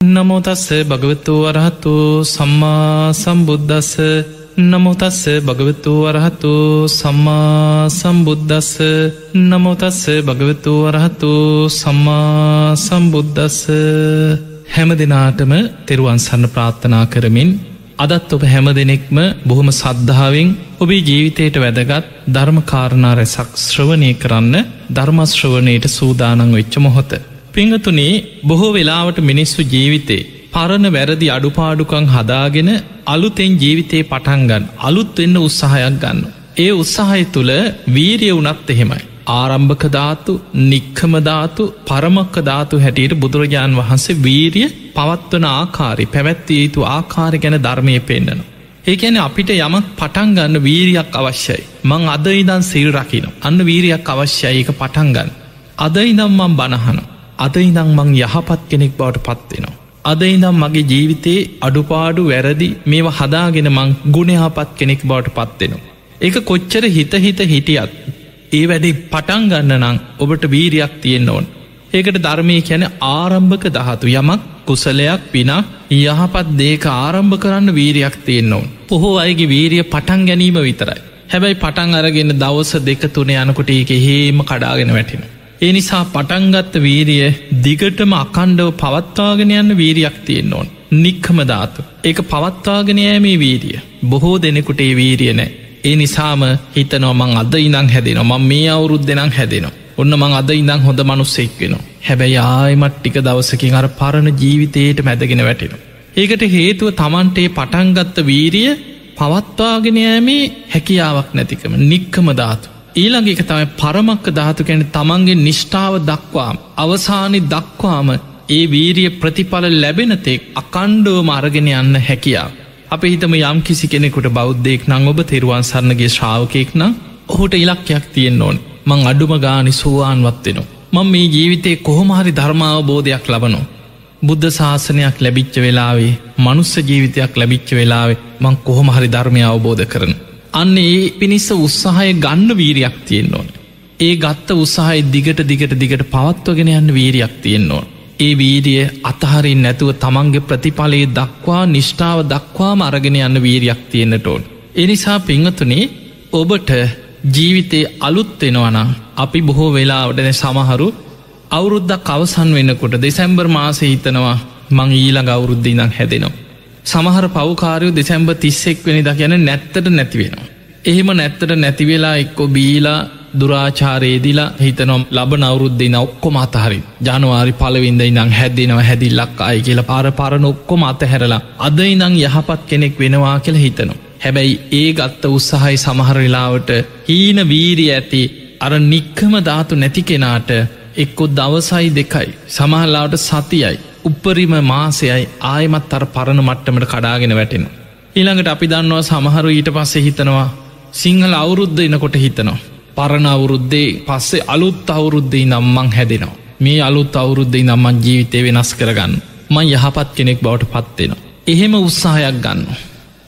නමෝතස්ස භගවතු වරහතු සම්මා සම්බුද්ධස්ස නමෝතස්ස භගවතු වරහතු සම්මා සම්බුද්ධස්ස නමෝතස්ස භගවතු වරහතු සම්මා සම්බුද්ධස්ස හැම දෙනාටම තෙරුවන්සන්න ප්‍රාර්ථනා කරමින් අදත් ඔබ හැම දෙනෙක්ම බොහොම සද්ධාවෙන් ඔබේ ජීවිතයට වැදගත් ධර්මකාරණා රැසක් ශ්‍රවණය කරන්න ධර්මශ්‍රවණයට සූදානං වෙච්ච මොහොත. පිංහතුනේ බොහෝ වෙලාවට මිනිස්සු ජීවිතේ පරණ වැරදි අඩුපාඩුකං හදාගෙන අලුතෙන් ජීවිතේ පටන්ගන් අලුත් වෙන්න උත්සාහයක් ගන්න. ඒ උත්සාහය තුළ වීරිය වනත් එහෙමයි. ආරම්භක ධාතු නික්කමධාතු පරමක්ක ධාතු හැටියට බුදුරජාණන් වහන්සේ වීරිය පවත්වන ආකාරි පැවැත්තිය යුතු ආකාරි ගැන ධර්මය පෙන්න්නන. ඒකැන අපිට යමක් පටන්ගන්න වීරියක් අවශ්‍යයි. මං අද ඉදන් සිල් රකින. අන්න වීරියක් අවශ්‍යයි එක පටන්ගන්න. අද ඉදම් මං බණහන. අද ඉදං මං යහපත් කෙනෙක් බවට පත්වෙනවා. අද ඉදම් මගේ ජීවිතයේ අඩුපාඩු වැරදි මේවා හදාගෙන මං ගුණයාපත් කෙනෙක් බවට පත්වෙනවා. ඒක කොච්චර හිත හිත හිටියත් ඒ වැඩි පටන්ගන්න නං ඔබට වීරයක් තියෙන් ඕන්. ඒකට ධර්මය කැන ආරම්භක දහතු යමක් කුසලයක් පිනා යහපත් දේක ආරම්භ කරන්න වීරයක් තියෙන් ඕන්. පොහෝ අයගේ වීරිය පටන් ගැනීම විතරයි. හැබැයි පටන් අරගෙන දවස දෙක තුන යනකොට ඒක හේම කඩාගෙන වැටින. ඒ නිසා පටන්ගත්ත වීරිය දිගටම අකණ්ඩව පවත්වාගෙන යන්න වීරියක් තියෙන් ඕන්. නික්කම ධාතු. ඒක පවත්වාගෙනයෑමේ වීරිය. බොහෝ දෙනෙකුට ඒ වීරිය නෑ. ඒ නිසාම හිතනො මං අද ඉඳං හැදෙන මං මේ අවුරුද් දෙනම් හැදෙනවා. ඔන්න මං අද ඉඳං හොඳ මනුස්සෙක් වෙනවා. හැබැයි ආයමත් ටික දවසකින් අර පරණ ජීවිතයට මැදගෙන වැටෙන. ඒකට හේතුව තමන්ටේ පටන්ගත්ත වීරිය පවත්වාගෙනයෑමේ හැකියාවක් නැතිකම නික්කම ධාතු. ඊළඟ එක තමයි පරමක්ක ධාතු කැන තමන්ගේ නිෂ්ඨාව දක්වාම අවසානි දක්වාම ඒ වීරිය ප්‍රතිඵල ලැබෙනතෙක් අකණ්ඩුවම අරගෙන යන්න හැකියාව. අප හිතම යම් කිසි කෙනෙකුට බෞද්ධයෙක් නං ඔබ තෙරුවන් සරණගේ ශ්‍රාවකයෙක් නම් ඔහුට ඉලක්කයක් තියෙන් ඕන් මං අඩුම ගානි සුවාන්වත්වෙනවා. මං මේ ජීවිතේ කොහොමහරි ධර්මාවබෝධයක් ලබනෝ. බුද්ධ ශාසනයක් ලැබිච්ච වෙලාවේ මනුස්ස ජීවිතයක් ලැබිච්ච වෙලාවේ මං කොහොමහරි ධර්මය අවබෝධ කරන. අන්න ඒ පිණිස්ස උත්සාහය ගන්න වීරයක් තියෙන් ඕන. ඒ ගත්ත උත්සාහයි දිගට දිගට දිගට පවත්වගෙන යන්න වීරයක් තියෙන් ඕන. ඒ වීරිය අතහරින් නැතුව තමන්ගේ ප්‍රතිඵලයේ දක්වා නිෂ්ඨාව දක්වාම අරගෙන යන්න වීරයක් තියෙන්න්නට ඕන්. එනිසා පිංහතුනේ ඔබට ජීවිතේ අලුත්වෙනවනම් අපි බොහෝ වෙලාවටන සමහරු අවුරුද්දක් අවසන් වෙන්නකොට දෙසැම්බර් මාස හිතනවා මං ඊළඟ අවුරුද්ධ ඉදං හැදෙනවා. සමහර පවකාරයෝ දෙසැම්බ තිස්සෙක් වෙනි ද ගැන නැත්තට නැතිවෙනවා. එහෙම නැත්තට නැතිවෙලා එක්කො බීලා දුරාචාරයේදිලා හිතනම් ලබ නවරුද්දේ ඔක්කොම අතහරි ජනවාරි පලවින්ද ඉනම් හැදෙනව හැදිල්ලක් අයි කියලා පාර පරණ ඔක්කොම අතහැරලා අද ඉනං යහපත් කෙනෙක් වෙනවා කියල හිතනවා. හැබැයි ඒ ගත්ත උත්සාහයි සමහරලාවට හීන වීරී ඇති අර නික්කම ධාතු නැති කෙනාට එක්කො දවසයි දෙකයි සමහල්ලාට සතියයි උපරිම මාසයයි ආයමත් අර පරණ මට්ටමට කඩාගෙන වැටෙන. ඊළඟට අපි දන්නවා සමහරු ඊට පස්සේ හිතනවා සිංහල අවුරුද්ධ එනකොට හිතනවා. පරණ අවුරුද්දේ පස්සේ අලුත් අවුරුද්ධයි නම්මං හැදෙනවා. මේ අලුත් අවුරුද්ධයි නම්මන් ජීවිතය වෙනස් කරගන්න. මං යහපත් කෙනෙක් බවට පත්වෙනවා. එහෙම උත්සාහයක් ගන්න.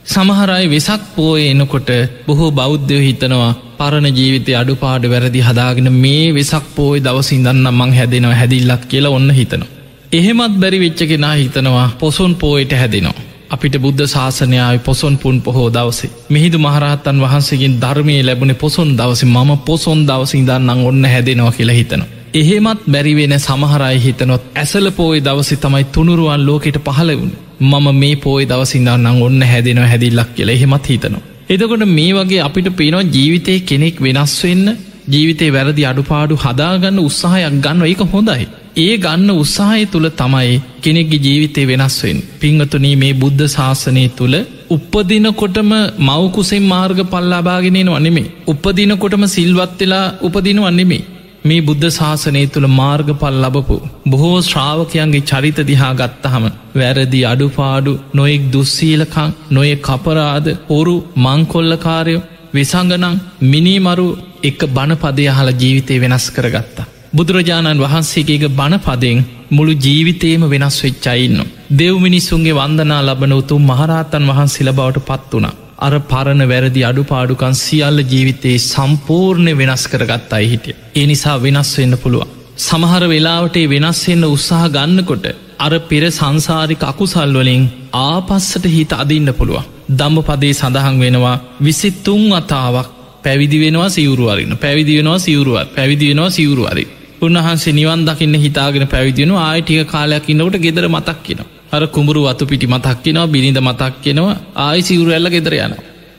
සමහරයි වෙසක් පෝය එනකොට බොහෝ බෞද්ධයෝ හිතනවා පරණ ජීවිතය අඩුපාඩ වැරදි හදාගෙන මේ වෙසක් පෝය දවසිදන්න මං හැදෙනවා හැදිල්ලක් කියලා ඔන්න හිතනවා. එහෙමත් බැරි වෙච්ච කෙනා හිතනවා පොසොන් පෝයට හැදෙනවා. අපිට බුද්ධ ශාසනයාව පොසොන් පුන් පොහෝ දවසේ මිහිදු මහරහත්තන් වහන්සේගෙන් ධර්මය ලැබුණ පොසොන් දවස මම පොසොන් දවසින් දන්නන් ඔන්න හැදෙනවා කියලා හිතන. එහෙමත් බැරිවෙන සමහරයි හිතනොත් ඇසල පෝයි දවසි තමයි තුනුරුවන් ලෝකෙට පහලවුණ මම මේ පෝයි දවසිදන්නන් ඔන්න හැදෙනවා හැදිල්ලක් කියලා එහෙමත් හිතනවා. එදකොට මේ වගේ අපිට පේනවා ජීවිතය කෙනෙක් වෙනස් වෙන්න ජීවිතේ වැරදි අඩුපාඩු හදාගන්න උත්සාහයක් ගන්න එක හොඳයි. ඒ ගන්න උත්සාහය තුළ තමයි කෙනෙක්ගේ ජීවිතය වෙනස්වෙන් පිංහතුනී මේ බුද්ධ ශාසනය තුළ උපදිනකොටම මවකුසෙන් මාර්ග පල්ලාබාගෙනන වනෙමේ උපදිනකොටම සිල්වත් වෙලා උපදින වන්නෙමේ මේ බුද්ධ ශාසනය තුළ මාර්ගපල් ලබපු බොහෝ ශ්‍රාවකයන්ගේ චරිත දිහා ගත්තහම වැරදි අඩුපාඩු නොයෙක් දුස්සීලකං නොය කපරාද ඔරු මංකොල්ලකාරයෝ විසංගනං මිනිමරු එක බණපදය හල ජීවිතය වෙනස් කරගත්තා. බුදුරජාණන් වහන්සේගේ බණපදෙන් මුළු ජීවිතේම වෙනස් වෙච්චයින්න. දෙව් මිනිස්සුන්ගේ වන්දනා ලබන උතුම් මහරහතන් වහන්සිල බවට පත් වුණ. අර පරණ වැරදි අඩුපාඩුකන් සියල්ල ජීවිතයේ සම්පූර්ණය වෙනස් කරගත් අයි හිටිය. ඒ නිසා වෙනස් වෙන්න පුළුවන්. සමහර වෙලාවට වෙනස් වෙන්න උත්සාහ ගන්නකොට අර පෙර සංසාරික අකුසල්වලින් ආපස්සට හිත අදින්න පුළුවන්. දම්ම පදේ සඳහන් වෙනවා විසිත්තුන් අතාවක් පැවිදි වෙනවා සිවරුවරන්න පැවිදි වෙනවා සිවරුවත් පැවිදි වෙනවා සිවරුවරි. උන්වහන්සේ නිවන් දකින්න හිතාගෙන පැවිදිෙන ආයිටික කාලයක් ඉන්නකට ගෙදර මතක් කියෙන. අර කුමරු වතු පිටි මතක් කියෙනවා බිරිඳ මතක් කියෙනවා ආයි සිවරු ඇල්ල ගෙදර යන.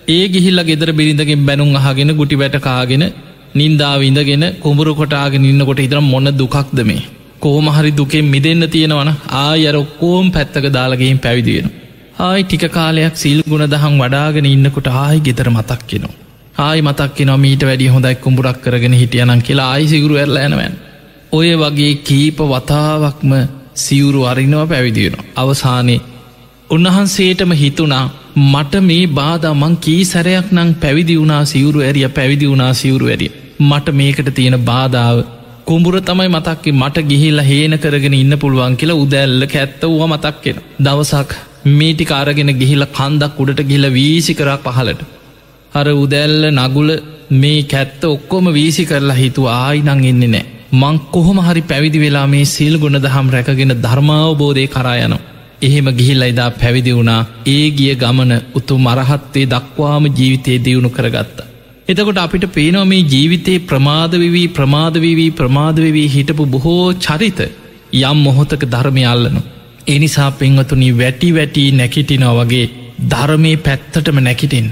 ඒ ගිහිල්ල ගෙදර බිරිඳගෙන් බැනුම් අහගෙන ගුටි වැටකාගෙන නින්දාවිඳගෙන කුඹුරු කොටාගෙන ඉන්නකොට ඉදරම් මොන්න දුකක්ද මේ. කෝමහරි දුකෙන් මිදන්න තියෙනවන ආයර ඔක්කෝම් පැත්තක දාලගින් පැවිදිවෙන. ආයි ටික කාලයක් සිල් ගුණ දහම් වඩාගෙන ඉන්නකොට ආයි ගෙතර මතක් කෙනවා. ආයි මතක් නො මීට වැඩි හොඳයි කුඹුරක් කරගෙන හිටියනම් කියලා ආයිසිගුරු ඇරල ඇනවැන්. ඔය වගේ කීප වතාවක්ම සිවුරු අරිනවා පැවිදිවෙන. අවසානයේ උන්වහන්සේටම හිතුනා මට මේ බාධමං කී සැරයක් නං පැවිදි වුණා සිවුරු ඇරිය පැවිදි වුණා සිවුරු ඇරිය. මට මේකට තියෙන බාධාව කුඹුර තමයි මතක්කේ මට ගිහිල්ල හේන කරගෙන ඉන්න පුළුවන් කියලා උදැල්ල ඇත්ත වුව මතක්කෙන. දවසක් මේටි කාරගෙන ගිහිල කන්දක් උඩට ගිහිල වීසි කරා පහලට. අර උදැල්ල නගුල මේ කැත්ත ඔක්කොම වීසි කරලා හිතු ආයිනං එන්නේ නෑ. මං කොහොම හරි පැවිදි වෙලා මේ සිල් ගුණ දහම් රැකගෙන ධර්මාවබෝධය කරායන. එහෙම ගිහිල්ල එදා පැවිදි වුණා ඒ ගිය ගමන උතු මරහත්තේ දක්වාම ජීවිතය දියුණු කරගත්තා. එතකොට අපිට පේනවා මේ ජීවිතයේ ප්‍රමාදවිවී ප්‍රමාදවිවී ප්‍රමාදවිවී හිටපු බොහෝ චරිත යම් මොහොතක ධර්මය අල්ලනු. එනිසා පෙන්වතුනි වැටි වැටී නැකිටිනව වගේ ධර්මය පැත්තටම නැකිටෙන්න.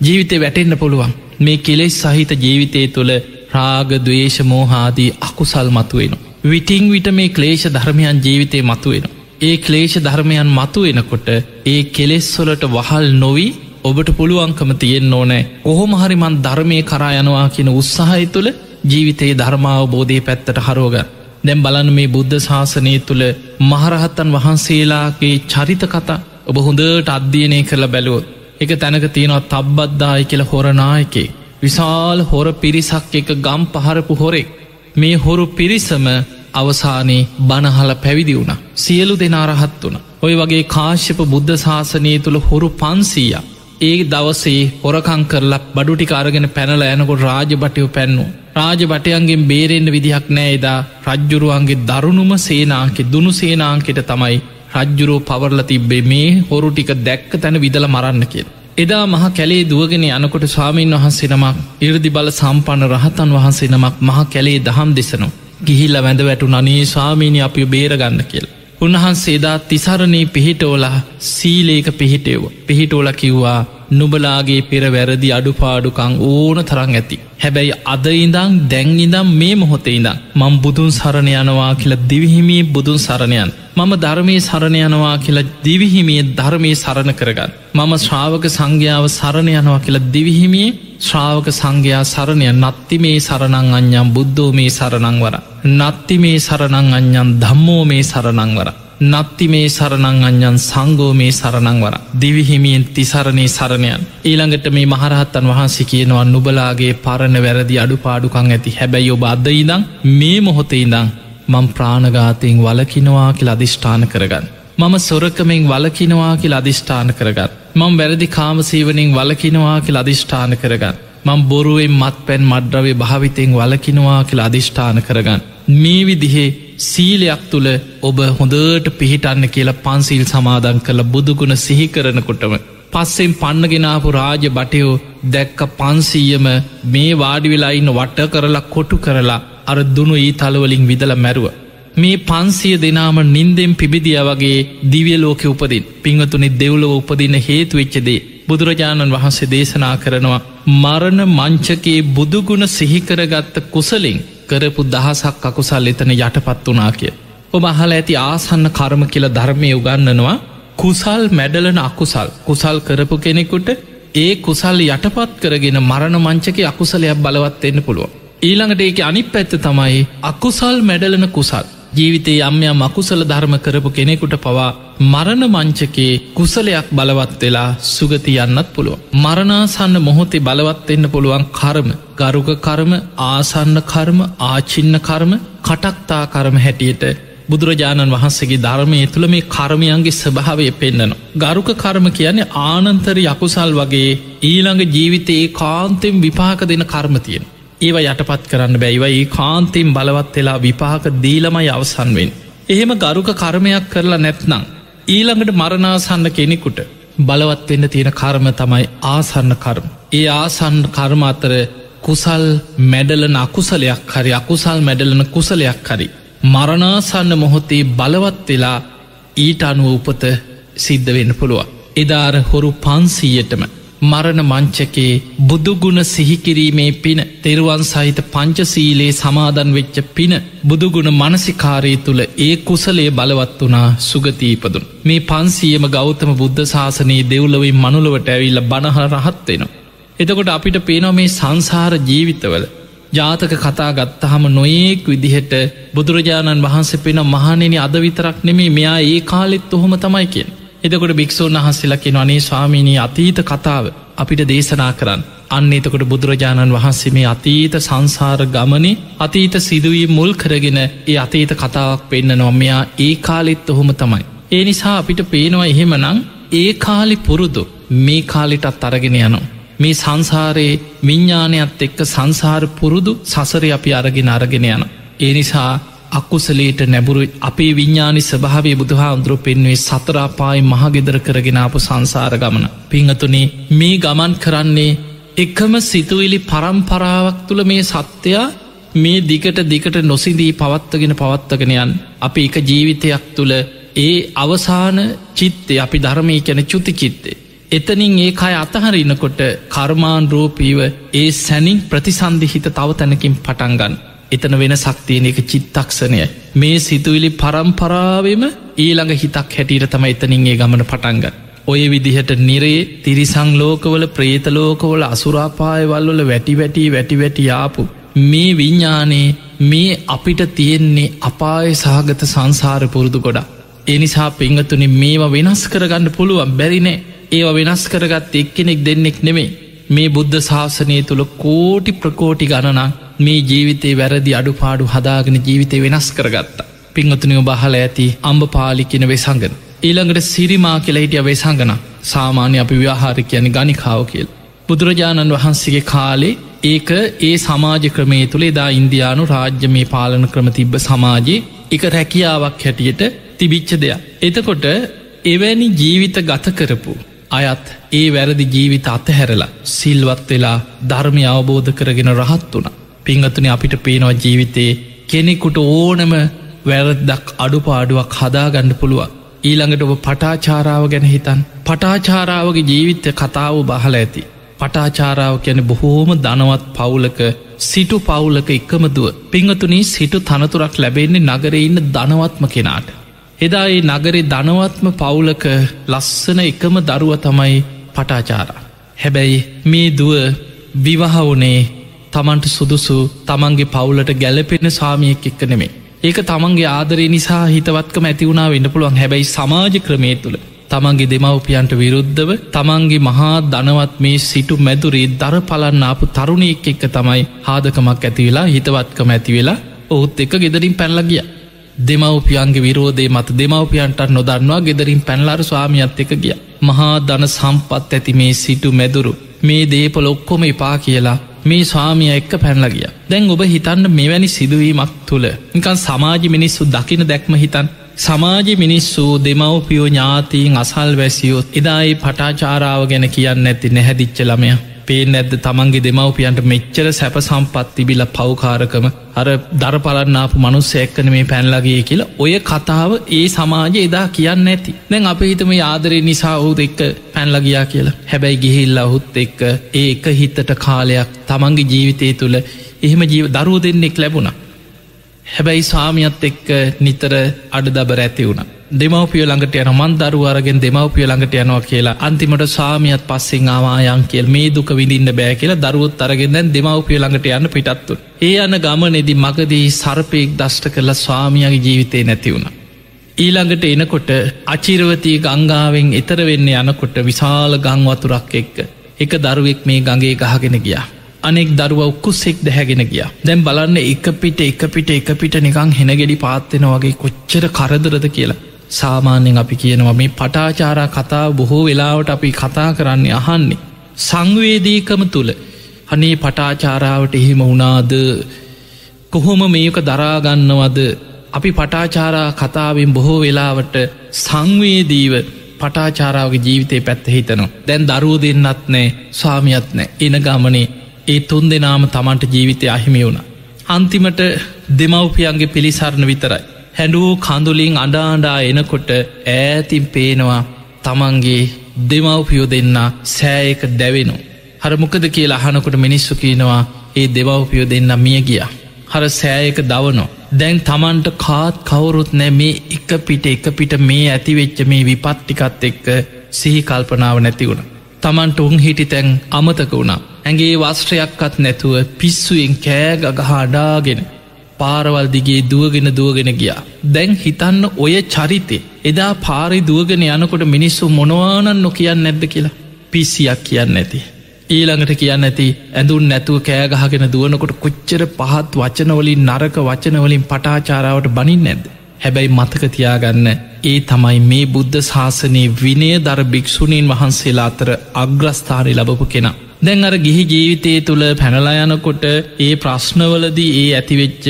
ජීවිතය වැටෙන්න්න පුළුවන් මේ කෙලෙස් සහිත ජීවිතය තුළ රාග දවේශ මෝහාදී අකුසල් මතුවෙන. විටිං විට මේ ක්ලේෂ ධර්මයන් ජීවිතය මතුවෙන. ඒ ක්ලේෂ ධර්මයන් මතු වෙනකොට ඒ කෙලෙස්වොලට වහල් නොවී ඔබට පුළුවන්කම තියෙන් ඕනෑ කොහොම හරිමන් ධර්මය කරා යනවා කියන උත්සාහය තුළ ජීවිතයේ ධර්මාවබෝධය පැත්තට හරෝග. දැම් බලන් මේ බුද්ධ ශාසනය තුළ මහරහත්තන් වහන්සේලාගේ චරිත කතා ඔබ හොඳට අධ්‍යයනය කරලා බැලුවොත් එක තැනක තියෙනවා තබ්බද්දායි කියල හොරනායකේ. විශාල් හොර පිරිසක් එක ගම් පහරපු හොරෙක්. මේ හොරු පිරිසම අවසානයේ බනහල පැවිදි වුණ. සියලු දෙනාරහත් වන. ඔය වගේ කාශ්‍යප බුද්ධ ශාසනය තුළ හොරු පන්සීයක්. ඒ දවසේ හොරකං කරලා බඩුටි කාරගෙන පැනල ඇනකොට රාජබටයෝ පැන්නු. රාජබටයන්ගේ බේරෙන්න්න විදිහක් නෑ එදා රජ්ජුරුවන්ගේ දරුණුම සේනාංකෙ දුනු සේනාංකෙට තමයි රජ්ජුරෝ පවරල තිබ්බේ මේ හොරු ටික දැක්ක තැන විදල මරන්න කියල්. එදා මහ කැලේ දුවගෙන යනකොට ස්වාමීන් වහන්සේ නමක් ඉරදි බල සම්පන්න රහතන් වහන්සේ නමක් මහ කැලේ දහම් දෙසනු. ගිහිල්ල වැඳ වැටු නනේ ස්වාමීණි අපිය බේරගන්න කියල්. උන්වහන්සේදා තිසරණී පිහිටෝලා සීලේක පිහිටෙව්ව පිහිටෝල කිව්වා නුබලාගේ පෙර වැරදි අඩුපාඩුකං ඕන තරං ඇති. හැබැයි අද ඉඳං දැංඉදම් මේ මොහොතේ ඉඳම් මං බුදුන් සරණ යනවා කියලා දිවිහිමී බුදුන් සරණයන්. මම ධර්මය සරණ යනවා කියලා දිවිහිමිය ධර්මය සරණ කරගන්න. මම ශ්‍රාවක සංඝ්‍යාව සරණ යනවා කියලා දිවිහිමියේ ශ්‍රාවක සංඝයා සරණය නත්ති මේ සරණං අඥම් බුද්ධෝ මේ සරණංවර. නත්ති මේ සරණං අඥන් ධම්මෝ මේ සරණංවර. නත්ති මේ සරණං අඥන් සංගෝ මේ සරණංවර. දිවිහිමියෙන් තිසරණය සරණයන්. ඊළඟට මේ මහරහත්තන් වහන්සේ කියනවා නුබලාගේ පරණ වැරදි අඩු පාඩුකං ඇති හැබැයි ඔබ අද ඉදං මේ මොහොතේ ඉදං මං ප්‍රාණගාතයෙන් වලකිනවා කියල අධිෂ්ඨාන කරගන්න. මම සොරකමෙන් වලකිනවා කියල අධිෂ්ඨාන කරගත්. මං වැරදි කාමසීවනින් වලකිනවා කියල අධිෂ්ඨාන කරගන්න. මං බොරුවෙන් මත් පැන් මඩ්‍රවේ භාවිතයෙන් වලකිනවා කියල අධිෂ්ඨාන කරගන්න. මේ විදිහේ සීලයක් තුළ ඔබ හොඳට පිහිටන්න කියලා පන්සිල් සමාදන් කළ බුදුගුණ සිහි කරනකොටම. පස්සෙන් පන්නගෙනාපු රාජ බටයෝ දැක්ක පන්සීයම මේ වාඩි වෙලා ඉන්න වට්ට කරලා කොටු කරලා අර දුනු ඊ තලවලින් විදල මැරුව. මේ පන්සිය දෙනාම නින්දෙන් පිබිදිය වගේ දිවිය ලෝක උපදින් පිංහතුනි දෙව්ලව උපදින්න හේතු වෙච්චදේ බුදුරජාණන් වහන්සේ දේශනා කරනවා මරණ මංචකයේ බුදුගුණ සිහිකරගත්ත කුසලින් කරපු දහසක් අකුසල් එතන යටපත් වනා කිය. ඔබ අහල ඇති ආසන්න කර්ම කියල ධර්මය උගන්නනවා කුසල් මැඩලන අකුසල් කුසල් කරපු කෙනෙකුට ඒ කුසල් යටපත් කරගෙන මරණ මංචක අකුසලයක් බලවත් එන්න පුළුව. ඊළඟට ඒක අනි පැත්ත තමයි අකුසල් මැඩලන කුසල් ජීවිතේ යම්යා මකුසල ධර්ම කරපු කෙනෙකුට පවා මරණ මංචකේ කුසලයක් බලවත් වෙලා සුගති යන්නත් පුළුව. මරණාසන්න මොහොතේ බලවත්වෙන්න පුළුවන් කර්ම ගරුක කර්ම ආසන්න කර්ම ආචින්න කර්ම කටක්තා කර්ම හැටියට බුදුරජාණන් වහන්සේගේ ධර්මය තුළ මේ කර්මයන්ගේ ස්භාවය පෙන්න්නනවා. ගරුක කර්ම කියන්නේ ආනන්තර යකුසල් වගේ ඊළඟ ජීවිතයේ කාන්තෙන් විපාක දෙන කර්ම තියෙන. ඒව යටපත් කරන්න බැයිව ඒ කාන්තෙන් බලවත් වෙලා විපාක දීලමයි අවසන්වෙන්. එහෙම ගරුක කර්මයක් කරලා නැත්නං. ඊළඟට මරණාසන්න කෙනෙකුට බලවත් වෙන්න තියෙන කර්ම තමයි ආසන්න කර්ම. ඒ ආසන්න කර්ම අතර කුසල් මැඩලන අකුසලයක් හරි අකුසල් මැඩලන කුසලයක් හරි. මරණාසන්න මොහොතේ බලවත් වෙලා ඊට අනුව උපත සිද්ධ වෙන්න පුළුවන්. එදාර හොරු පන්සීයටම මරණ මංචකේ බුදුගුණ සිහිකිරීමේ පින තෙරුවන් සහිත පංචසීලේ සමාදන් වෙච්ච පින බුදුගුණ මනසිකාරය තුළ ඒ කුසලේ බලවත් වනා සුගතීපදුන්. මේ පන්සියම ගෞතම බුද්ධ ශාසනයේ දෙව්ලොවයි මනුලවට ඇවිල්ල බණහ රහත්වෙනවා. එතකොට අපිට පේනො මේ සංසාර ජීවිතවල ජාතක කතා ගත්තහම නොයෙක් විදිහට බුදුරජාණන් වහන්සේ පෙන මහනෙන අද විතරක් නෙමේ මෙයා ඒ කාලෙත් ඔහොම තමයි කියෙන්. එතකොට භික්‍ෂූන් වහන්සේලකින අනේ ස්වාමීණී අතීත කතාව අපිට දේශනා කරන්න. අන්න එතකොට බුදුරජාණන් වහන්සේ මේ අතීත සංසාර ගමනේ අතීත සිදුවී මුල් කරගෙන ඒ අතීත කතාවක් පෙන්න්න නොම්මයා ඒ කාලෙත් ඔහොම තමයි. ඒ නිසා අපිට පේනවා එහෙමනං ඒ කාලි පුරුදු මේ කාලිටත් අරගෙන යනවා. මේ සංසාරයේ විඤ්ඥානයත් එක්ක සංසාර පුරුදු සසර අපි අරගෙන අරගෙන යන. ඒ නිසා අකුසලේට නැබුරු අපේ විඤ්ඥානි ස්භාවය බුදුහා අන්දුරු පෙන්වේ සතරාපායි මහගෙදර කරගෙනාපු සංසාර ගමන. පිංහතුනේ මේ ගමන් කරන්නේ එකම සිතුවිලි පරම්පරාවක් තුළ මේ සත්‍යයා මේ දිකට දිකට නොසිදී පවත්තගෙන පවත්තගෙනයන් අපි එක ජීවිතයක් තුළ ඒ අවසාන චිත්තය අපි ධර්මය කැන චුති චිත්තේ. එතනින් ඒ අය අතහරන්නකොට කර්මාන් රෝපීව ඒ සැනින් ප්‍රතිසන්ධිහිත තව තැනකින් පටන්ගන්න. එතන වෙන සක්තියන එක චිත්තක්ෂණය මේ සිතුවිලි පරම්පරාවම ඊළඟ හිතක් හැටියට තම එතනින් ඒ ගමන පටන්ගන්න. ඔය විදිහට නිරේ තිරිසං ලෝකවල ප්‍රේතලෝකවල අසුරාපායවල්වල වැටි වැටි වැටි වැටියාපු. මේ විඤ්ඥානේ මේ අපිට තියෙන්නේ අපාය සහගත සංසාර පුරුදු ගොඩා. එනිසා පිංහතුනි මේවා වෙනස් කරගන්න පුළුවන් බැරිනෑ ඒව වෙනස් කරගත් එක්කෙනෙක් දෙන්නෙක් නෙමේ මේ බුද්ධ ශාසනය තුළ කෝටි ප්‍රකෝටි ගණනක් මේ ජීවිතේ වැරදි අඩුපාඩු හදාගෙන ජීවිතය වෙනස් කරගත්තා. පිංහතුනිව බහල ඇති අම්ඹ පාලිකෙන වෙසංගන. ඊළඟට සිරිමා කියලා හිටිය වෙසංගන සාමාන්‍ය අපි ව්‍යහාර කියන ගනිකාව කියල්. බුදුරජාණන් වහන්සේගේ කාලේ ඒක ඒ සමාජ ක්‍රමේ තුළේ දා ඉන්දයානු රාජ්‍ය මේ පාලන ක්‍රම තිබ්බ සමාජයේ එක රැකියාවක් හැටියට තිබිච්ච දෙයක්. එතකොට එවැනි ජීවිත ගත කරපු අයත් ඒ වැරදි ජීවිත අතහැරලා සිල්වත් වෙලා ධර්මය අවබෝධ කරගෙන රහත් වුණ. පිංහතුන අපිට පේනවා ජීවිතයේ කෙනෙකුට ඕනම වැරදක් අඩුපාඩුවක් හදාගණ්ඩ පුළුවන්. ඊළඟට ඔබ පටාචාරාව ගැන හිතන් පටාචාරාවගේ ජීවිත්‍ය කතාව බහල ඇති. පටාචාරාව කියන බොහෝම දනවත් පවුලක සිටු පවුලක එකමදුව පිංහතුනී සිටු තනතුරක් ලැබෙන්නේ නගරඉන්න දනවත්ම කෙනාට. එදා ඒ නගරේ ධනවත්ම පවුලක ලස්සන එකම දරුව තමයි පටාචාරා. හැබැයි මේ දුව විවහවනේ තමන්ට සුදුසු තමන්ගේ පවුලට ගැලපෙන සාමියෙක් එක්ක නෙමේ. ඒක තමන්ගේ ආදරේ නිසා හිතවත්කම ඇතිවුණා වෙන්න පුළුවන් හැබැයි සමාජ ක්‍රමේ තුළ තමන්ගේ දෙමවපියන්ට විරුද්ධව තමන්ගේ මහා ධනවත් මේ සිටු මැදුරේ දර පලන්න ආපු තරුණයෙක් එක්ක තමයි හාදකමක් ඇතිවෙලා හිතවත්කම ඇතිවෙලා ඔහුත් එක ගෙදරින් පැල්ලගිය දෙමවපියන්ගේ විරෝධය මත දෙමවපියන්ට නොදන්නවා ගෙදරින් පැන්ලාර ස්වාමියත් එක ගිය. මහා දන සම්පත් ඇති මේ සිටු මැදුරු මේ දේපල ඔක්කොම එපා කියලා මේ ස්වාමිය එක්ක පැන්ල ගිය. දැන් ඔබ හිතන්න මෙවැනි සිදුවීමක් තුළ නිකන් සමාජි මිනිස්සු දකින දැක්ම හිතන් සමාජ මිනිස්සු දෙමවපියෝ ඥාතීන් අසල් වැසියෝත් එදායි පටාචාරාව ගැන කියන්න ඇති නැහැදිච්ච ළමය පේන ඇද තමන්ගේ දෙමවපියන්ට මෙච්චර සැප සම්පත් තිබිල පවකාරකම. අර දරපලන්නාපු මනුස්ස එක්කන මේ පැන්ලගේ කියලා ඔය කතාව ඒ සමාජ එදා කියන්න ඇති දැන් අප හිතම ආදරය නිසා ඔහුද එක්ක පැන්ලගයා කියලා. හැබැයි ගිහිල්ල ඔහුත් එක්ක ඒ එක හිතට කාලයක් තමන්ගේ ජීවිතය තුළ එහෙම ජීව දරුව දෙන්නෙක් ලැබුණ. හැබැයි සාමියත් එක්ක නිතර අඩ දබර ඇති වුණ. දෙමවපිය ළඟට යන මන් දරුවරගෙන් දෙමවපිය ළඟට යනවා කියලා අන්තිමට සාමියත් පස්සෙන් ආවායන් කියල් මේ දුක විඳින්න බෑ කියලා දරුවොත් අරගෙන දැන් දෙමවපිය ළඟට යන්න පිටත්තු. ඒ අන ගමනෙදි මගදී සර්පයෙක් දෂ්ට කරලා ස්වාමියගේ ජීවිතය නැතිවුණ. ඊළඟට එනකොට අචිරවතිය ගංගාවෙන් එතර වෙන්න යනකොට විශාල ගංවතුරක් එක්ක එක දරුවෙක් මේ ගගේ ගහගෙන ගියා. අනෙක් දරුව උක්කුස්සෙක් දැහැගෙන ගිය දැම් බලන්න එක පිට එක පිට එක පිට නිකං හෙනගෙඩි පාත්වෙන වගේ කොච්චර කරදරද කියලා සාමාන්‍යෙන් අපි කියනවා මේ පටාචාරා කතා බොහෝ වෙලාවට අපි කතා කරන්නේ අහන්නේ. සංවේදීකම තුළ අනේ පටාචාරාවට එහෙම වුණාද කොහොම මේක දරාගන්නවද අපි පටාචාරා කතාවෙන් බොහෝ වෙලාවට සංවේදීව පටාචාරාවගේ ජීවිතය පැත්ත හිතනවා. දැන් දරුව දෙන්නත් නෑ ස්වාමියත් නෑ එන ගමනේ ඒ තුන් දෙනාම තමන්ට ජීවිතය අහිමි වුණ. අන්තිමට දෙමව්පියන්ගේ පිළිසරණ විතරයි. හැඩුවූ කඳුලින් අඩාඩා එනකොට ඈතින් පේනවා තමන්ගේ දෙමව්පියෝ දෙන්න සෑයක දැවෙනු. හර මොකද කියලා අහනකොට මිනිස්සු කියනවා ඒ දෙවව්පියෝ දෙන්න මිය ගිය. හර සෑයක දවනෝ. දැන් තමන්ට කාත් කවුරුත් නෑ මේ එක පිට එක පිට මේ ඇතිවෙච්ච මේ විපත්ටිකත් එක්ක සිහි කල්පනාව නැති වුණ. තමන්ට උන් හිටි තැන් අමතක වුණා. ඇගේ වස්ත්‍රයක්කත් නැතුව පිස්සුවෙන් කෑග ගහඩාගෙන පාරවල් දිගේ දුවගෙන දුවගෙන ගියා. දැන් හිතන්න ඔය චරිතේ එදා පාරි දුවගෙන යනකොට මිනිස්සු මොනවානන් නො කියන්න නැද්ද කියලා පිසියක් කියන්න ඇති. ඊළඟට කියන්න ඇති ඇඳුන් නැතුව කෑගහගෙන දුවනකොට කොච්චර පහත් වචනවලින් නරක වචනවලින් පටාචාරාවට බනින් නැද්ද. හැබැයි මතකතියාගන්න ඒ තමයි මේ බුද්ධ ශාසනයේ විනය දර භික්‍ෂුණීන් වහන්සේලා අතර අග්‍රස්ථානය ලබපු කෙනා. දැන් අර ගිහි ජීවිතය තුළ පැනලායනකොට ඒ ප්‍රශ්නවලදී ඒ ඇතිවෙච්ච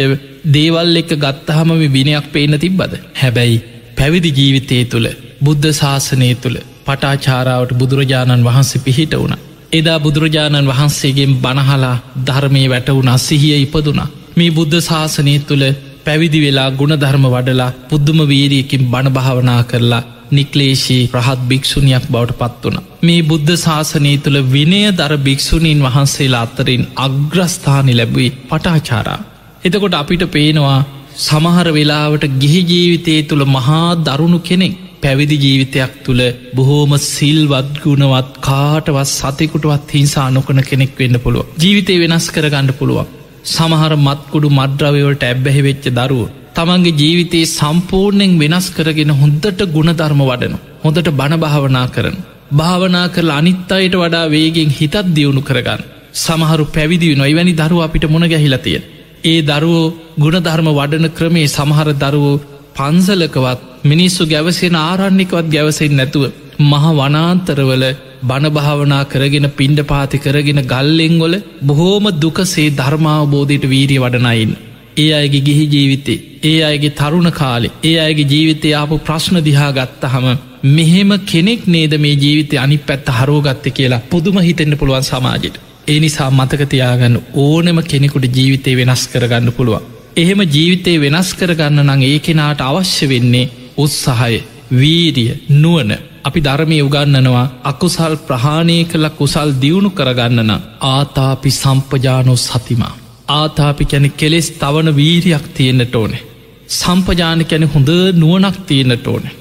දේවල් එක ගත්තහම විනයක් පේන තිබ්බද. හැබැයි පැවිදි ජීවිතය තුළ බුද්ධ ශාසනය තුළ පටාචාරාවට බුදුරජාණන් වහන්සේ පිහිට වුණ. එදා බුදුරජාණන් වහන්සේගෙන් බණහලා ධර්මය වැටවුණ සිහිය ඉපදුනා. මේ බුද්ධ ශාසනය තුළ පැවිදි වෙලා ගුණධර්ම වඩලා පුද්දුම වීරියකින් බණභාවනා කරලා නික්ලේශී ප්‍රහත් භික්‍ෂුණයක් බවට පත් වන. මේ බුද්ධ ශාසනය තුළ විනය දර භික්‍ෂුණීන් වහන්සේලා අත්තරින් අග්‍රස්ථානි ලැබුයි පටාචාරා. එතකොට අපිට පේනවා සමහර වෙලාවට ගිහි ජීවිතය තුළ මහා දරුණු කෙනෙක් පැවිදි ජීවිතයක් තුළ බොහෝම සිල්වත් ගුණවත් කාටවත් සතෙකුටවත් හිංසා නොකන කෙනෙක් වෙන්න පුළුව. ජීවිතය වෙනස් කරගණඩ පුළුවන්. සමහර මත්කුඩු මද්‍රවයවලට ඇබ්බැහි වෙච්ච දරුව. තමන්ගේ ජීවිතයේ සම්පූර්ණයෙන් වෙනස් කරගෙන හොඳට ගුණධර්ම වඩන. හොඳට බණභාවනා කරන. භාවනා කරල අනිත් අයට වඩා වේගෙන් හිතත් දියුණු කරගන්න. සමහරු පැවිදි නොයිවැනි දරුව අපිට මුණ ගැහිලතිය. ඒ දරුවෝ ගුණධර්ම වඩන ක්‍රමේ සමහර දරුවෝ පන්සලකවත් මිනිස්සු ගැවසෙන ආරණ්‍යකවත් ගැවසෙන් නැතුව මහ වනාන්තරවල බණභාවනා කරගෙන පිණ්ඩ පාති කරගෙන ගල්ලෙංගොල බොහෝම දුකසේ ධර්මාවබෝධයට වීරිය වඩනයින්. ඒ අයගේ ගිහි ජීවිතේ ඒ අයගේ තරුණ කාලෙ ඒ අයගේ ජීවිතය ආපු ප්‍රශ්න දිහා ගත්තහම මෙහෙම කෙනෙක් නේද මේ ජීවිතය අනි පැත්ත හරෝගත්ත කියලා පුදුම හිතෙන්න්න පුළුවන් සමාජයට. ඒ නිසා මතකතියාගන්න ඕනම කෙනෙකුට ජීවිතය වෙනස් කරගන්න පුළුවන්. එහෙම ජීවිතය වෙනස් කරගන්න නං ඒ කෙනාට අවශ්‍ය වෙන්නේ උත්සාහය වීරිය නුවන අපි ධර්මය උගන්නනවා අකුසල් ප්‍රහාණය කළ කුසල් දියුණු කරගන්නන ආතාපි සම්පජානෝ සතිමා. ආතාපි කැන කෙලෙස් තවන වීරියක් තියෙන්න්නට ඕනේ. සම්පජාන කැන හොඳ නුවනක් තියෙන්න්නට ඕනේ.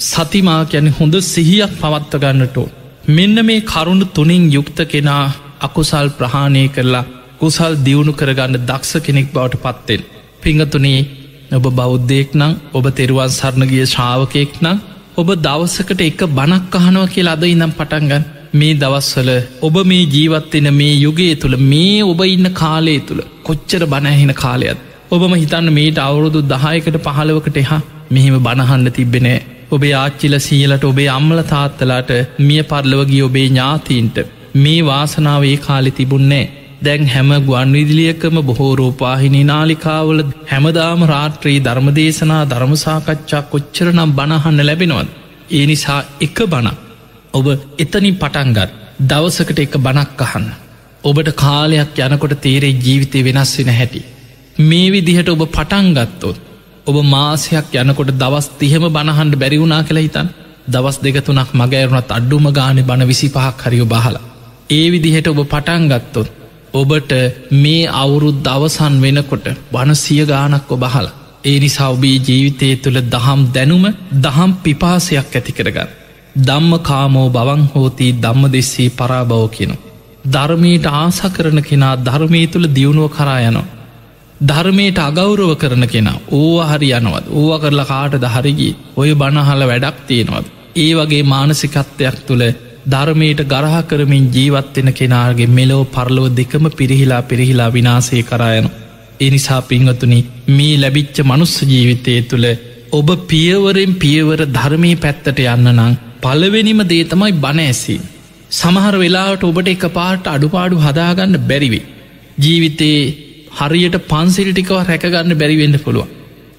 සතිමා කැන හොඳ සිහියක් පවත්ත ගන්නටෝ. මෙන්න මේ කරුණු තුනින් යුක්ත කෙනා අකුසල් ප්‍රහාණය කරලා කුසල් දියුණු කරගන්න දක්ෂ කෙනෙක් බවට පත්තෙන්. පිංගතුනේ ඔබ බෞද්ධයෙක් නං ඔබ තෙරුවන් සරණගිය ශාවකයෙක් නම් ඔබ දවසකට එක බනක් අහනව කියලා අද ඉනම් පටන්ගන්න මේ දවස්වල ඔබ මේ ජීවත්වෙන මේ යුගයේ තුළ මේ ඔබ ඉන්න කාලේ තුළ කොච්චර බණහින කාලයත් ඔබම හිතන්න මේට අවුරුදු දහයකට පහලවකට එහා මෙහෙම බණහන්න තිබෙනෑ ඔබේ ආච්චිල සියලට ඔබේ අම්මල තාත්තලාට මිය පරලවගේ ඔබේ ඥාතීන්ට මේ වාසනාවේ කාලෙ තිබුන්නේ දැන් හැම ගුවන් විදිලියකම බොහෝ රූපාහිනි නාලිකාවල හැමදාම රාත්‍රී ධර්මදේශනා ධර්මසාකච්ඡා කොච්චර නම් බණහන්න ලැබෙනවද. ඒ නිසා එක බණ ඔබ එතනින් පටන්ගත් දවසකට එක බණක් අහන්න. ඔබට කාලයක් යනකොට තේරේ ජීවිතය වෙනස් වෙන හැටි. මේ විදිහට ඔබ පටන්ගත්තොත් ඔබ මාසයක් යනකොට දවස් තිහෙම බණහන්ඩ බැරිවුණනා කළ හිතන් දවස් දෙකතුනක් මගෑරුණත් අඩ්ඩුම ගාන බණ විසි පහක් හරියු බහලා. ඒ විදිහට ඔබ පටන්ගත්තොත් ඔබට මේ අවුරුත් දවසන් වෙනකොට බණ සිය ගානක් ඔබහල. ඒ නිසා ඔබේ ජීවිතය තුළ දහම් දැනුම දහම් පිපාසයක් ඇති කරගන්න. දම්ම කාමෝ බවන් හෝතිී දම්ම දෙස්සේ පරාබව කියනු. ධර්මයට ආස කරන කෙනා ධර්මය තුළ දියුණුව කරා යනවා. ධර්මයට අගෞරව කරන කෙනා ඕව හරි යනවත් ඕව කරලා කාට දහරිගී ඔය බණහල වැඩක් තියෙනවත්. ඒ වගේ මානසිකත්වයක් තුළ ධර්මයට ගරහ කරමින් ජීවත්වෙන කෙනාගේ මෙලෝ පරලෝ දෙකම පිරිහිලා පිරිහිලා විනාසය කරයනු. එනිසා පින්වතුනි මේ ලැබිච්ච මනුස්ස ජීවිතය තුළ ඔබ පියවරෙන් පියවර ධර්මී පැත්තට යන්න නං පලවෙනිම දේතමයි බණ ඇසී. සමහර වෙලාට ඔබට එක පාට අඩුපාඩු හදාගන්න බැරිවේ. ජීවිතයේ හරියට පන්සිල් ටිකව රැකගන්න බැරිවෙන්න පුළුව.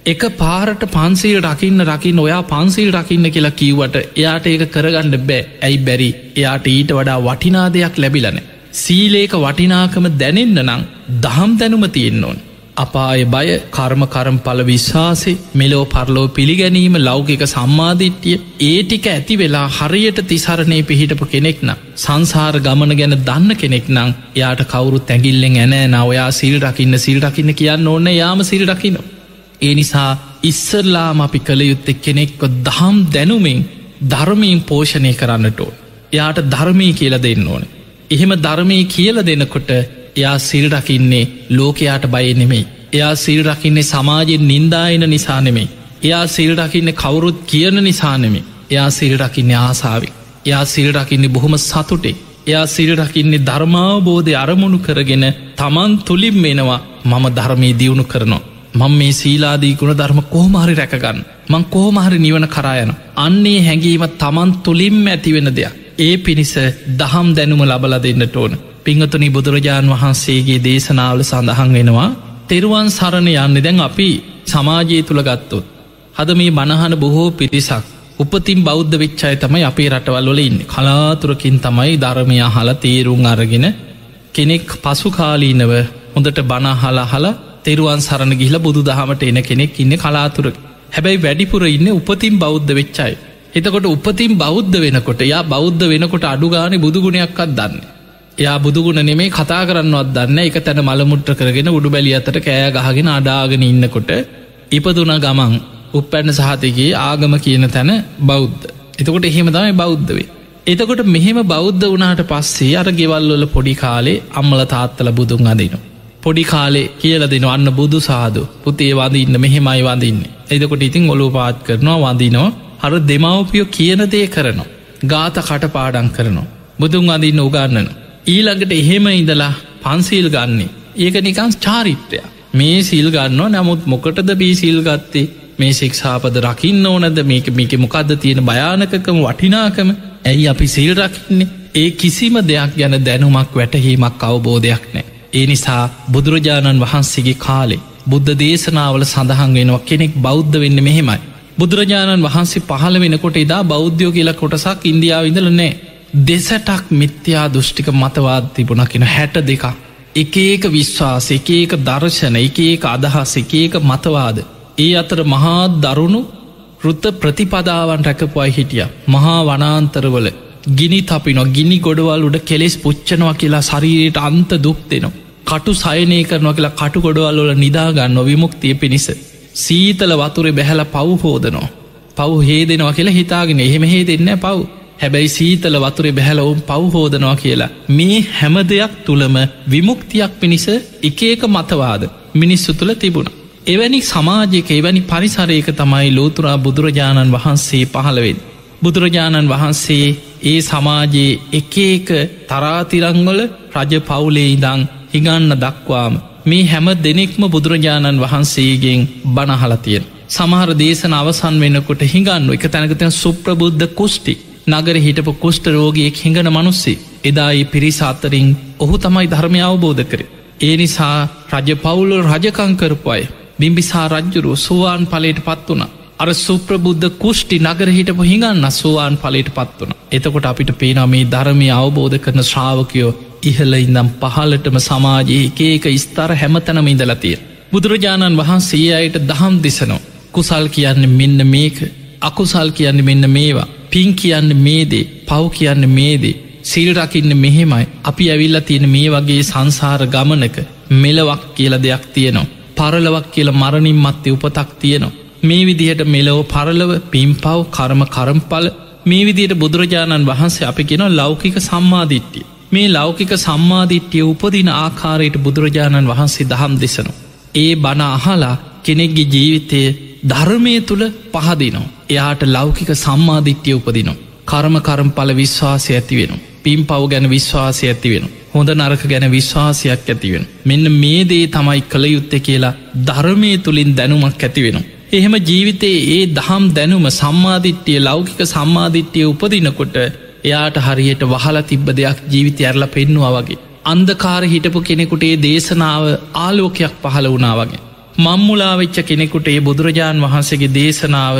එක පාරට පන්සීල් රකින්න රකින්න ඔයා පන්සිල් රකින්න කියලා කිව්වට එයාට ඒක කරගන්න බෑ ඇයි බැරි එයාට ඊට වඩා වටිනා දෙයක් ලැබිලන. සීලේක වටිනාකම දැනෙන්න නං දහම් දැනුම තියෙන්න්න ඕන්. අපාය බය කර්ම කරම් පල විශ්වාසේ මෙලෝ පරලෝ පිළිගැනීම ලෞකික සම්මාධිට්්‍යය ඒටික ඇති වෙලා හරියට තිසරණය පිහිටපු කෙනෙක්න සංසාර ගමන ගැන දන්න කෙනෙක් නං යාට කවුරුත් ඇගිල්ලෙන් ඇනෑ නවයා සිල් රකින්න සිල් රකින්න කියන්න ඕන්න යාම සිල් රකින්න. ඒ නිසා ඉස්සරලාම අපි කළ යුත්තෙ කෙනෙක්ව දහම් දැනුමින් ධර්මීන් පෝෂණය කරන්නටෝ. යාට ධර්මී කියල දෙන්න ඕන. එහෙම ධර්මී කියල දෙනකොට එයා සිල් රකින්නේ ලෝකයාට බය නෙමෙයි. එයා සිල් රකින්නේ සමාජෙන් නින්දායන නිසා නෙමෙයි. එයා සිල් රකින්න කවුරුත් කියන නිසානෙමේ. එයා සිල් රකින්නේ ආසාාවි. එයා සිල් රකින්නේ බොහොම සතුටේ. එයා සිල් රකින්නේ ධර්මාවබෝධය අරමුණු කරගෙන තමන් තුළින් මෙනවා මම ධර්මී දියුණු කරනවා. මං මේ සීලාදී ගුණ ධර්ම කෝමහරි රැකගන්න. මං කෝමහරි නිවන කරායන. අන්නේ හැඟීම තමන් තුළින්ම ඇතිවෙන දෙයක්. ඒ පිණිස දහම් දැනුම ලබල දෙන්නට ඕන. පිංහතුනි බුදුරජාණන් වහන්සේගේ දේශනාවල සඳහන් වෙනවා තෙරුවන් සරණ යන්න දැන් අපි සමාජයේ තුළ ගත්තොත්. හද මේ බණහන බොහෝ පිරිසක් උපතින් බෞද්ධ විච්චාය තමයි අපේ රටවල්වලින් කලාතුරකින් තමයි ධර්මය හල තේරුම් අරගෙන කෙනෙක් පසු කාලීනව හොඳට බණහලා හලා තෙරුවන් සරණ ගිහිල බුදු දහමට එන කෙනෙක් ඉන්න කලාතුර හැබැයි වැඩිපුර ඉන්න උපතින් බෞද්ධ වෙච්චායි. එතකොට උපතින් බෞද්ධ වෙනකොට යා බෞද්ධ වෙනකොට අඩුගාන බුදුගුණයක්කත් දන්න. එයා බුදුගුණ නෙමේ කතා කරන්නවත් දන්න එක තැන මළමුට්ට කරගෙන උඩු බැලි අතට කෑ ගහගෙන අඩාගෙන ඉන්නකොට ඉපදුන ගමන් උපැන්න සහතිගේ ආගම කියන තැන බෞද්ධ. එතකොට එහෙම තමයි බෞද්ධවේ. එතකොට මෙහෙම බෞද්ධ වනාට පස්සේ අර ගෙවල්වල පොඩි කාලේ අම්මල තාත්තල බුදුන් අදිනවා. පොඩි කාලේ කියල දෙන අන්න බුදු සාදු පුතේ වඳඉන්න මෙහෙමයි වඳන්න එදකොට ඉතින් ඔලු පාත් කරනවා වඳනවා හර දෙමවපියෝ කියන දේ කරනවා. ගාත කටපාඩන් කරනවා. බුදුන් අඳන්න උගන්නන. ඊළඟට එහෙම ඉඳලා පන්සීල් ගන්නේ. ඒක නිකං චාරිත්‍රය. මේ සිල් ගන්න නමුත් මොකටද බී සිල් ගත්තේ මේ ශික්ෂාපද රකින්න ඕනද මේක මේක මොකක්ද තියෙන භයානකකම වටිනාකම ඇයි අපි සිල් රකින්නේ ඒ කිසිම දෙයක් ගැන දැනුමක් වැටහීමක් අවබෝධයක් නෑ. ඒ නිසා බුදුරජාණන් වහන්සේගේ කාලේ බුද්ධ දේශනාවල සඳහන් වෙනවා කෙනෙක් බෞද්ධ වෙන්න මෙහෙමයි. බුදුරජාණන් වහන්සේ පහළ වෙනකොට එදා බෞද්ධයෝ කියලා කොටසක් ඉන්දියාව ඉඳල නෑ. දෙසටක් මිත්‍යා දෘෂ්ටික මතවාද තිබුණ කෙන හැට දෙක. එක ඒක විශ්වාස එක ඒක දර්ශන එක ඒක අදහස් එක ඒක මතවාද. ඒ අතර මහා දරුණු ෘත්ත ප්‍රතිපදාවන් රැකපුයි හිටිය. මහා වනාන්තරවල ගිනි තපිනො ගිනි ගොඩවල් උඩ කෙලෙස් පුච්චනවා කියලා ශරීරයට අන්ත දුක් දෙනවා. කටු සයනය කරනවා කියලා කටු ගොඩවල්වල නිදාගන්න විමුක්තිය පිණිස. සීතල වතුරේ බැහැල පව් හෝදනවා. පව් හේදෙනවා කියලා හිතාගෙන එහෙම හේ දෙන්න පව්. හැබැයි සීතල වතුරේ බැහැලවුම් පව්හෝදනවා කියලා. මේ හැම දෙයක් තුළම විමුක්තියක් පිණිස එක ඒක මතවාද මිනිස්සු තුළ තිබුණ. එවැනි සමාජයක එවැනි පරිසරයක තමයි ලෝතුරා බුදුරජාණන් වහන්සේ පහළවෙන්. බුදුරජාණන් වහන්සේ ඒ සමාජයේ එක එක තරාතිරංගොල රජ පවුලේ ඉදං හිගන්න දක්වාම මේ හැම දෙනෙක්ම බුදුරජාණන් වහන්සේගෙන් බණහලතියෙන්. සමහර දේශන අවසන් වෙනකොට හිඟන්න එක තැනකතන සුප්‍රබුද්ධ කුෂ්ටි නගර හිටපු කුෂ්ට රෝගයෙක් හිඟන මනුස්සේ එදායි පිරිසාත්තරින් ඔහු තමයි ධර්මය අවබෝධ කර. ඒ නිසා රජ පවුල රජකංකරපු අය බිම්බිසා රජ්ජුරු සුවාන් පලට පත් වනා. අර සුප්‍රබුද්ධ කුෂ්ටි නගර හිටපු හිඟන්න සුවාන් පලට පත් වන. එතකොට අපිට පේනා මේ ධර්මය අවබෝධ කරන ශ්‍රාවකයෝ ඉහල ඉඳම් පහලටම සමාජයේ එක ඒක ස්ථාර හැමතැනම ඉඳලතිය. බුදුරජාණන් වහන්සේ අයට දහම් දෙසනෝ. කුසල් කියන්න මෙන්න මේක අකුසල් කියන්න මෙන්න මේවා. පින් කියන්න මේදේ පව් කියන්න මේදේ. සිල් රකින්න මෙහෙමයි අපි ඇවිල්ල තියෙන මේ වගේ සංසාර ගමනක මෙලවක් කියල දෙයක් තියනවා. පරලවක් කියල මරණින් මත්තේ උපතක් තියෙනවා. මේ විදිහට මෙලෝ පරලව පිම්පව් කරම කරම්පල මේ විදියට බුදුරජාණන් වහන්සේ අපි කියෙන ලෞකික සම්මාධිට්ටිය. මේ ලෞකික සම්මාධිට්්‍යය උපදින ආකාරයට බුදුරජාණන් වහන්සේ දහම් දෙසනු. ඒ බණ අහලා කෙනෙක්ගේ ජීවිතය ධර්මය තුළ පහදිනවා. එයාට ලෞකික සම්මාධිට්්‍යය උපදිනවා. කර්ම කරම්පල විශ්වාසය ඇතිවෙන. පින් පව් ගැන විශ්වාසය ඇතිවෙන. හොඳ නරක ගැන විශ්වාසයක් ඇතිවෙන. මෙන්න මේ දේ තමයි කළ යුත්ත කියලා ධර්මය තුළින් දැනුමක් ඇතිවෙනවා. එහෙම ජීවිතයේ ඒ දහම් දැනුම සම්මාධිට්්‍යය ලෞකික සම්මාධිට්්‍යය උපදිනකොට එයාට හරියට වහලා තිබ්බ දෙයක් ජීවිත ඇරල පෙන්නවා වගේ. අන්දකාර හිටපු කෙනෙකුට ඒ දේශනාව ආලෝකයක් පහළ වුණා වගේ. මංමුලාවෙච්ච කෙනෙකුට ඒ බුදුරජාණන් වහන්සේගේ දේශනාව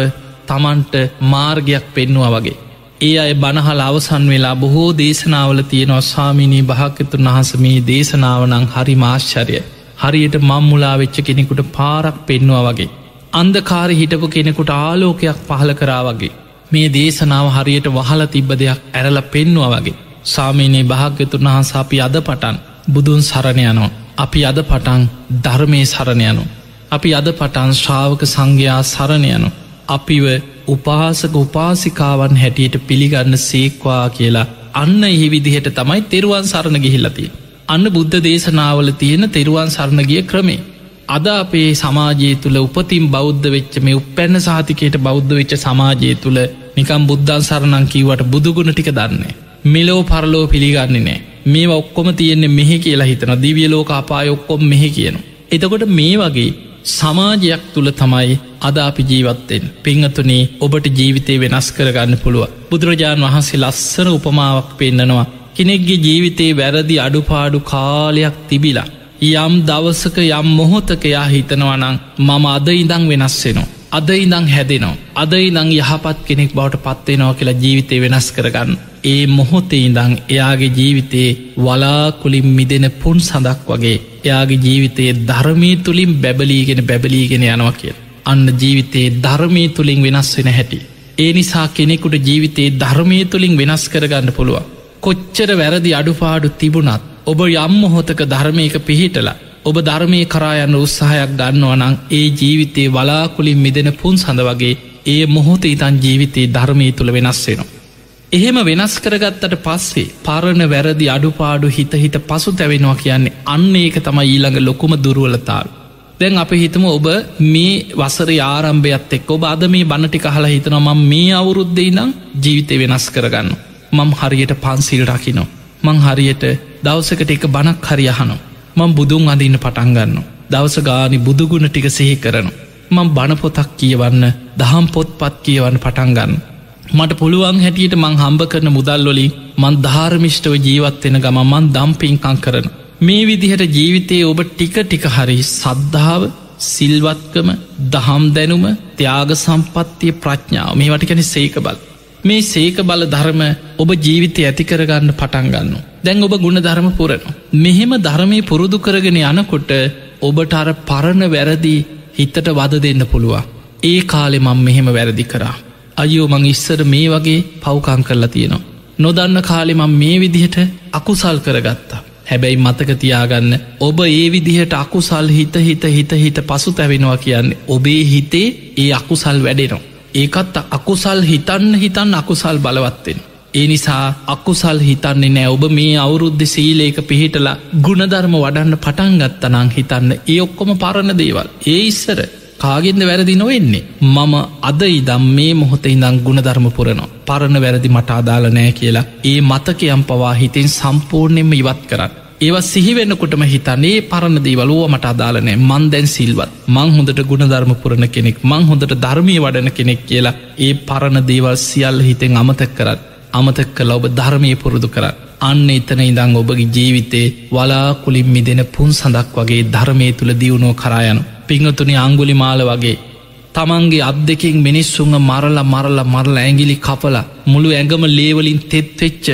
තමන්ට මාර්ගයක් පෙන්නවා වගේ. ඒ අය බණහල අවසන් වෙලා බොහෝ දේශනාවල තියෙනවා ස්වාමිනී භාකතුන් වහසමී දේශනාවනං හරි මාශ්චරය හරියට මංමුලා වෙච්ච කෙනෙකුට පාරක් පෙන්වා වගේ. අන්දකාර හිටපු කෙනෙකුට ආලෝකයක් පහල කරා වගේ. මේ දේශනාව හරියට වහල තිබ්බ දෙයක් ඇරල පෙන්වා වගේ. සාමීනයේ භාග්‍යතුන් වහන්ස අපි අද පටන් බුදුන් සරණයනවා. අපි අද පටන් ධර්මය සරණයනු. අපි අද පටන් ශ්‍රාවක සංඝයා සරණයනු. අපිව උපාසක උපාසිකාවන් හැටියට පිළිගන්න සේක්වා කියලා අන්න එහි විදිහට තමයි තෙරුවන් සරණ ගිහිල්ලති. අන්න බුද්ධ දේශනාවල තියෙන තෙරුවන් සරණගිය ක්‍රමේ. අද අපේ සමාජයේ තුළ උපතින් බෞද්ධ වෙච්ච මේ උපැන්න සාතිකයට බෞද්ධ වෙච්ච සමාජය තුළ නිකම් බුද්ධන් සරණං කීවට බුදුගුණ ටික දන්නේ. මෙලෝ පරලෝ පිළිගන්නේ නෑ මේ ඔක්කොම තියෙන්නේ මෙහි කියලා හිතන දිවිය ලෝක අපාය ඔක්කොම් මෙහි කියනු. එතකොට මේ වගේ සමාජයක් තුළ තමයි අද අපි ජීවත්තෙන් පිංහතුනේ ඔබට ජීවිතය වෙනස් කරගන්න පුළුව බුදුරජාණන් වහන්සේ ලස්සන උපමාවක් පෙන්න්නනවා කෙනෙක්ගේ ජීවිතේ වැරදි අඩුපාඩු කාලයක් තිබිලා යම් දවසක යම් මොහොතකයා හිතනවනං මම අද ඉඳං වෙනස්සෙනවා අද ඉඳං හැදෙනවා. අද ඉදං යහපත් කෙනෙක් බවට පත්වෙනවා කියලා ජීවිතය වෙනස් කරගන්න. ඒ මොහොතේ ඉඳං එයාගේ ජීවිතයේ වලාකුලින් මිදෙන පුන් සඳක් වගේ එයාගේ ජීවිතයේ ධර්මී තුළින් බැබලීගෙන බැබලීගෙන යනවා කිය. අන්න ජීවිතයේ ධර්මී තුළින් වෙනස් වෙන හැටි. ඒ නිසා කෙනෙකුට ජීවිතයේ ධර්මය තුළින් වෙනස් කරගන්න පුළුවන්. කොච්චර වැරදි අඩුපාඩු තිබුණත් ඔබ යම් මොහොතක ධර්මයක පිහිටලා ඔබ ධර්මය කරායන්න උත්සාහයක් ගන්නවනං ඒ ජීවිතයේ වලාකුලින් මිදෙන පුන් සඳ වගේ ඒ මොහොත ඉතන් ජීවිතයේ ධර්මය තුළ වෙනස්වෙනවා. එහෙම වෙනස් කරගත්තට පස්සේ පරණ වැරදි අඩුපාඩු හිත හිත පසු තැවෙනවා කියන්නේ අන්න ඒක තමයි ඊළඟ ලොකුම දුරුවලතාව. දැන් අප හිතම ඔබ මේ වසර ආරම්භයත් එක් ඔබ අද මේ බණටි කහලා හිතනවා මං මේ අවුරුද්දේ නම් ජීවිතය වෙනස් කරගන්න. මං හරියට පන්සිල් රකිනෝ. මං හරියට දවසකට එක බණක් හරියහනෝ. මං බුදුන් අඳන්න පටන්ගන්න. දවස ගානි බුදුගුණ ටික සිහි කරනු. මං බණපොතක් කියවන්න දහම් පොත් පත් කියවන්න පටන්ගන්න. මට පුළුවන් හැටියට මං හම්බ කරන මුදල්ලොලින් මන් ධාර්මිෂ්ටව ජීවත්වෙන ගම මන් දම්පින්කං කරන. මේ විදිහට ජීවිතයේ ඔබ ටික ටික හරි සද්ධාව සිල්වත්කම දහම් දැනුම ත්‍යාග සම්පත්තිය ප්‍රඥාව මේ වටිකැන සේක බල. මේ සේක බල ධර්ම ඔබ ජීවිතය ඇතිකරගන්න පටන්ගන්න. දැන් ඔබ ගුණ ධර්ම පුරන. මෙහෙම ධර්මය පුරුදු කරගෙන යනකොට ඔබට අර පරණ වැරදි හිතට වද දෙන්න පුළුවන්. ඒ කාලෙ මං මෙහෙම වැරදි කරා. අයෝ මං ඉස්සර මේ වගේ පව්කං කරලා තියෙනවා. නොදන්න කාලෙ මං මේ විදිහට අකුසල් කරගත්තා. හැබැයි මතක තියාගන්න ඔබ ඒ විදිහට අකුසල් හිත හිත හිත හිත පසු තැවෙනවා කියන්නේ ඔබේ හිතේ ඒ අකුසල් වැඩෙනවා. ඒකත් අකුසල් හිතන්න හිතන් අකුසල් බලවත්වෙන. ඒ නිසා අකුසල් හිතන්නේ නෑ. ඔබ මේ අවුරුද්ධ සීලේක පිහිටලා ගුණධර්ම වඩන්න පටන්ගත්තනං හිතන්න ඒ ඔක්කොම පරණ දේවල්. ඒ ඉස්සර කාගෙන්ද වැරදි නොවෙන්නේ? මම අද ඉදම් මේ මොහොත ඉඳං ගුණධර්ම පුරනවා. පරණ වැරදි මට අදාල නෑ කියලා ඒ මතකයම් පවා හිතෙන් සම්පූර්ණයෙන්ම ඉවත් කරන්න. ඒවා සිහිවෙන්නකොටම හිතන්නේ පරණ දේවලුව මට අදාලනෑ මන් දැන් සිල්වත්. මං හොඳට ගුණධර්ම පුරණ කෙනෙක්. මං හොඳට ධර්මය වඩන කෙනෙක් කියලා ඒ පරණ දේවල් සියල්ල හිතෙන් අමතක් කරත් අමතක් කළ ඔබ ධර්මය පුරුදු කරන්න අන්න එතන ඉදං ඔබගේ ජීවිතේ වලාකුලින් මිදෙන පුන් සඳක් වගේ ධර්මය තුළ දියුණෝ කරායනු පිංහතුනි අංගුලි මාල වගේ. තමන්ගේ අත් දෙකින් මිනිස්සුන්ග මරලා මරලා මරලා ඇගිලි කපල මුළු ඇඟම ලේවලින් තෙත්වෙච්ච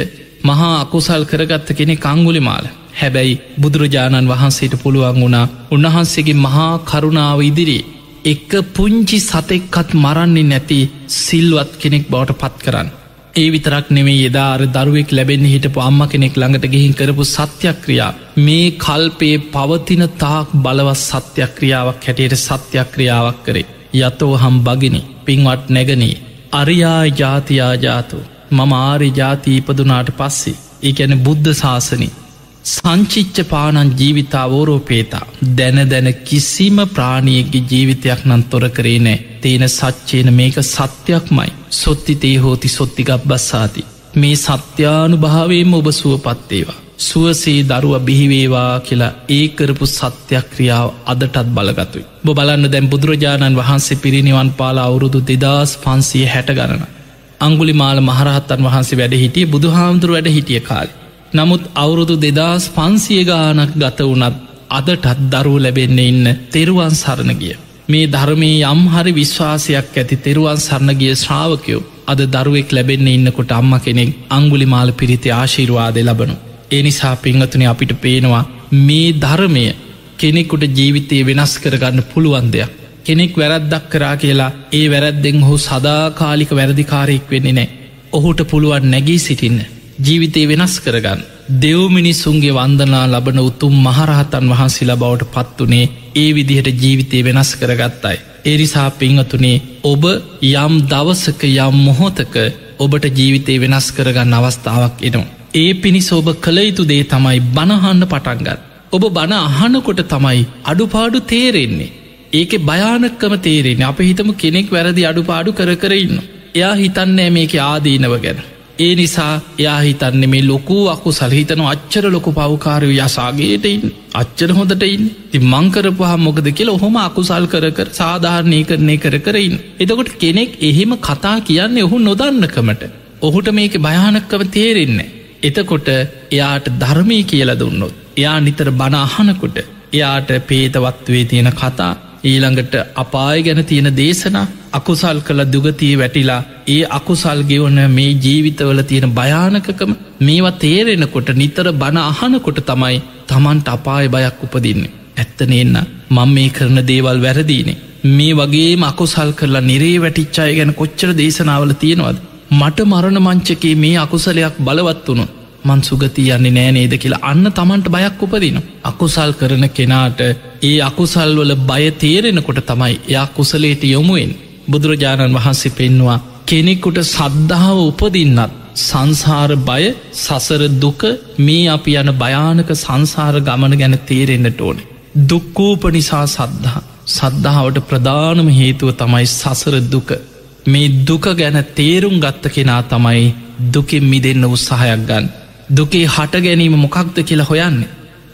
මහා අකුසල් කරගත්ත කෙනෙ කංගුලි මාල. හැබැයි බුදුරජාණන් වහන්සේට පුළුවන් වුණා උන්වහන්සේගේ මහා කරුණාව ඉදිරි එක පුංචි සතෙක්කත් මරන්නේ නැති සිල්වත් කෙනෙක් බවට පත් කරන්න. ඒ විතරක් නෙමේ එදාර දරුවෙක් ලැබෙන් හිටපු අම්ම කෙනෙක් ළඟට ගිහින් කරපු සත්‍යක්‍රියා. මේ කල්පේ පවතින තාක් බලවත් සත්‍යක්‍රියාවක් හැටියට සත්‍යක්‍රියාවක් කරේ. යතෝ හම් බගිනි පින්වත් නැගනී අරියා ජාතියා ජාතු. මම ආරි ජාතීපදුනාට පස්සේ ඒඇන බුද්ධ ශාසනී සංචිච්ච පානන් ජීවිතාවෝරෝපේතා දැන දැන කිසිම ප්‍රාණියගේ ජීවිතයක් නන් තොර කරේ නෑ. තේන සච්චේන මේක සත්‍යයක්මයි. සොත්තිතේ හෝති සොත්තිගක් බස්සාති මේ සත්‍යානු භාවේම ඔබ සුවපත්තේවා සුවසේ දරුව බිහිවේවා කියලා ඒ කරපු සත්‍යක්‍රියාව අදටත් බලගතුයි. බ බලන්න දැම් බුදුරජාණන් වහන්සේ පිරිනිවන් පාලා අවුරුදු දෙදස් පන්සිය හැට ගණන. අංගුලි මාල මහරහත්තන් වහන්සේ වැඩ හිටිය බුදුහාමුදුර වැඩ හිටිය කාලි. නමුත් අවුරුදු දෙදස් පන්සිය ගානක් ගත වනත් අදටත් දරුව ලැබෙන්න ඉන්න තෙරුවන් සරණ ගිය. මේ ධර්මයේ යම් හරි විශ්වාසයක් ඇති තෙරුවන් සරණගිය ශ්‍රාවකයෝ අද දරුවෙක් ලැබෙන්න ඉන්නකොට අම්ම කෙනෙක් අංගුලි මාල පිරිති ආශීර්වාදය ලබනු. ඒ නිසා පිංහතුනේ අපිට පේනවා මේ ධර්මය කෙනෙකුට ජීවිතය වෙනස් කරගන්න පුළුවන් දෙයක්. කෙනෙක් වැරද්දක් කරා කියලා ඒ වැරැද්දෙන් හෝ සදාකාලික වැරදිකාරයෙක් වෙන්නේ නෑ. ඔහුට පුළුවන් නැගී සිටින්න. ජීවිතය වෙනස් කරගන්න. දෙව්මිනිස්සුන්ගේ වන්දනා ලබන උතුම් මහරහතන් වහන්සේලා බවට පත්වනේ ඒ විදිහට ජීවිතය වෙනස් කරගත්තයි. එරිසා පිංහතුනේ ඔබ යම් දවසක යම් මොහොතක ඔබට ජීවිතය වෙනස් කරගන්න අවස්ථාවක් එනවා. ඒ පිණිස ඔබ කළ යුතු දේ තමයි බණහන්න පටන්ගත්. ඔබ බණ අහනකොට තමයි අඩුපාඩු තේරෙන්නේ. ඒක භයානක්කම තේරෙන අප හිතම කෙනෙක් වැරදි අඩුපාඩු කර කරඉන්න. එයා හිතන්නෑ මේක ආදීනව ගැන. ඒ නිසා එයා හිතන්නේ මේ ලොකු අකු සල්හිතන අච්චර ලොකු පවකාරය යසාගේටයින් අච්චර හොඳටයින් ති මංකරපුහා මොකද කියල ඔහොම අකුසල් කර කර සාධාරණය කරණය කර කරයින්. එතකොට කෙනෙක් එහෙම කතා කියන්නේ ඔහු නොදන්නකමට. ඔහුට මේක භයානක්කව තේරෙන්නේ. එතකොට එයාට ධර්මය කියල දුන්නොත්. එයා නිතර බණ අහනකොට එයාට පේතවත්වේ තියෙන කතා ඊළඟට අපාය ගැන තියෙන දේශන අකුසල් කළ දුගතිය වැටිලා ඒ අකුසල් ගෙවන මේ ජීවිතවල තියෙන භයානකකම මේවා තේරෙනකොට නිතර බණ අහනකොට තමයි තමන්ට අපාය බයක් උපදින්නේ. ඇත්තන එන්න මං මේ කරන දේවල් වැරදීනේ. මේ වගේ අකුසල් කරලා නිරේ වැටිච්චාය ගැන කොච්චර දේශනාවල තියෙනවද. මට මරණ මංචකේ මේ අකුසලයක් බලවත් වුණු මන් සුගති යන්නේ නෑ නේද කියලා අන්න තමන්ට බයක් උපදින. අකුසල් කරන කෙනාට ඒ අකුසල්වල බය තේරෙනකොට තමයි එයා කුසලේට යොමුුවෙන් බුදුරජාණන් වහන්සේ පෙන්වා කෙනෙකුට සද්ධාව උපදින්නත් සංසාර බය සසර දුක මේ අපි යන භයානක සංසාර ගමන ගැන තේරෙන්න්නට ඕන. දුක්කූප නිසා සද්ධහා සද්ධාවට ප්‍රධානම හේතුව තමයි සසර දුක. මේ දුක ගැන තේරුම් ගත්ත කෙනා තමයි දුකින් මිදන්න උත්සාහයක් ගන්න. දුකේ හට ගැනීම මොකක්ද කියලා හොයන්නේ.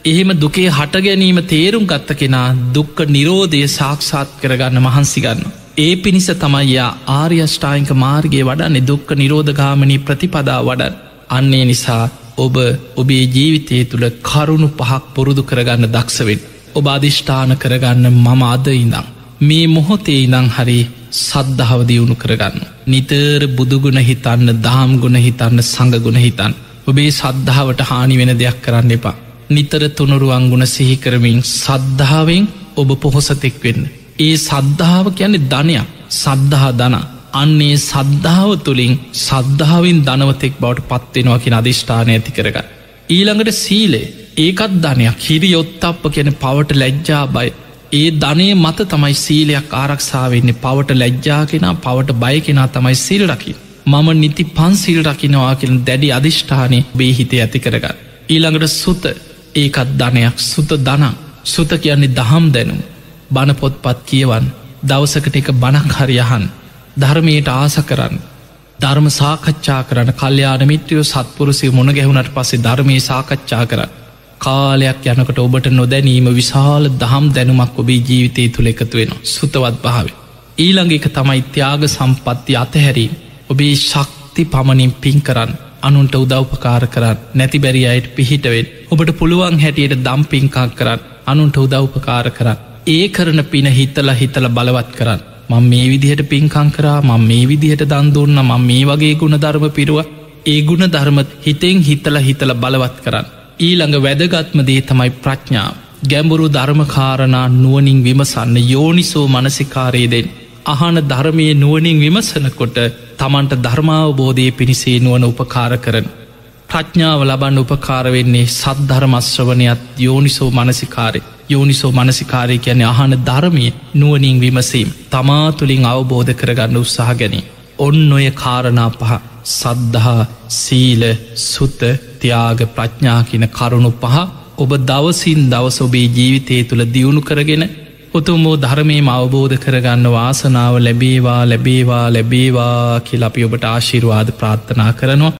එහෙම දුකේ හට ගැනීම තේරුම් ගත්ත කෙනා දුක්ක නිරෝධය සාක්ෂාත් කරගන්න මහන්සිගන්න. ඒ පිණිස තමයියා ආර්යෂ්ඨායික මාර්ගය වඩන්නේ දුක්ක නිරෝධගාමනී ප්‍රතිපදා වඩන් අන්නේ නිසා ඔබ ඔබේ ජීවිතය තුළ කරුණු පහක් පුරුදු කරගන්න දක්ෂවෙන් ඔබ අධිෂ්ඨාන කරගන්න මම අද ඉඳම් මේ මොහොතේ ඉඳං හරි සද්ධාව දියුණු කරගන්න. නිතර බුදුගුණ හිතන්න දහම් ගුණ හිතන්න සඟගුණ හිතන් ඔබේ සද්ධාවට හානි වෙන දෙයක් කරන්න එපා. නිතර තුනුරුවන් ගුණ සිහිකරමින් සද්ධාවෙන් ඔබ පොහොසතෙක් වෙන්න. ඒ සද්ධාව කියන්නේ ධනයක් සද්ධහා දන අන්නේ සද්ධාව තුළින් සද්ධාවෙන් ධනවතෙක් බවට පත්වෙනවාකි අධිෂ්ඨානය ඇති කරග. ඊළඟට සීලේ ඒකත් ධනයක් හිරි යොත්තප්ප කියන පවට ලැජ්ජා බයි ඒ ධනය මත තමයි සීලයක් ආරක්ෂාවෙන්නේ පවට ලැජ්ජා කෙන පවට බය කෙනා තමයි සිල් රකිින්. මම නිති පන්සිල් රකිනවා කියෙන දැඩි අධිෂ්ඨානය බේ හිතේ ඇති කරගන්න. ඊළඟට සුත. ඒකත් ධනයක්. සුත දන සුත කියන්නේ දහම් දැනුම්. බණපොත්පත් කියවන් දවසකට එක බණක් හරියහන් ධර්මයට ආස කරන්න. ධර්ම සාකච්ඡා කරන්න. කල්්‍යයාන මිත්‍රයෝ සත්පුරුසය මුණ ගැහුණට පසේ ධර්මය සාකච්ඡා කර කාලයක් යනකට ඔබට නොදැනීම විශාල දහම් දැනුමක් ඔබේ ජීවිතය තුළ එකතු වෙන සුතවත් භාව. ඊළඟ එක තමයි ත්‍යාග සම්පත්ති අතහැරීම. ඔබේ ශක්ති පමණින් පින් කරන්න අනුන්ට උදව්පකාර කරන්න නැති බැරි අයට පිහිටවෙන් ඔබට පුළුවන් හැටියට දම් පින්කා කරන්න අනුන්ට උදව්පකාර කරන්න ඒ කරන පින හිතල හිතල බලවත් කරන්න මං මේ විදිහට පින්කං කරා මං මේ විදිහට දන්දුන්න මං මේ වගේ ගුණ ධර්ම පිරුව. ඒ ගුණ ධර්මත් හිතෙන් හිතල හිතල බලවත් කරන්න ඊළඟ වැදගත්ම දේ තමයි ප්‍රඥාව. ගැඹුරු ධර්මකාරණා නුවනින් විමසන්න යෝනිසෝ මනසිකාරයදෙන් අහන ධර්මය නුවනින් විමසනකොට තමන්ට ධර්මාවබෝධය පිණිසේ නුවන උපකාර කරන. ප්‍රඥාව ලබන්න උපකාරවෙන්නේ සද්ධර්මශ්‍රවනයත් යෝනිසෝ මනසිකාරය යෝනිසෝ මනසිකාරය කියන්නේ අහන ධර්මය නුවනින් විමසීම් තමා තුළින් අවබෝධ කරගන්න උත්සාහ ගැනී. ඔන්න ඔය කාරණා පහ සද්ධහා සීල සුත ත්‍යයාග ප්‍රඥා කියන කරුණු පහ ඔබ දවසින් දවස ඔබේ ජීවිතය තුළ දියුණු කරගෙන උතුම්මෝ ධර්මයම අවබෝධ කරගන්න වාසනාව ලැබේවා ලැබේවා ලැබේවා කියල අපි ඔබට ආශිර්වාද ප්‍රාර්ථනා කරනවා.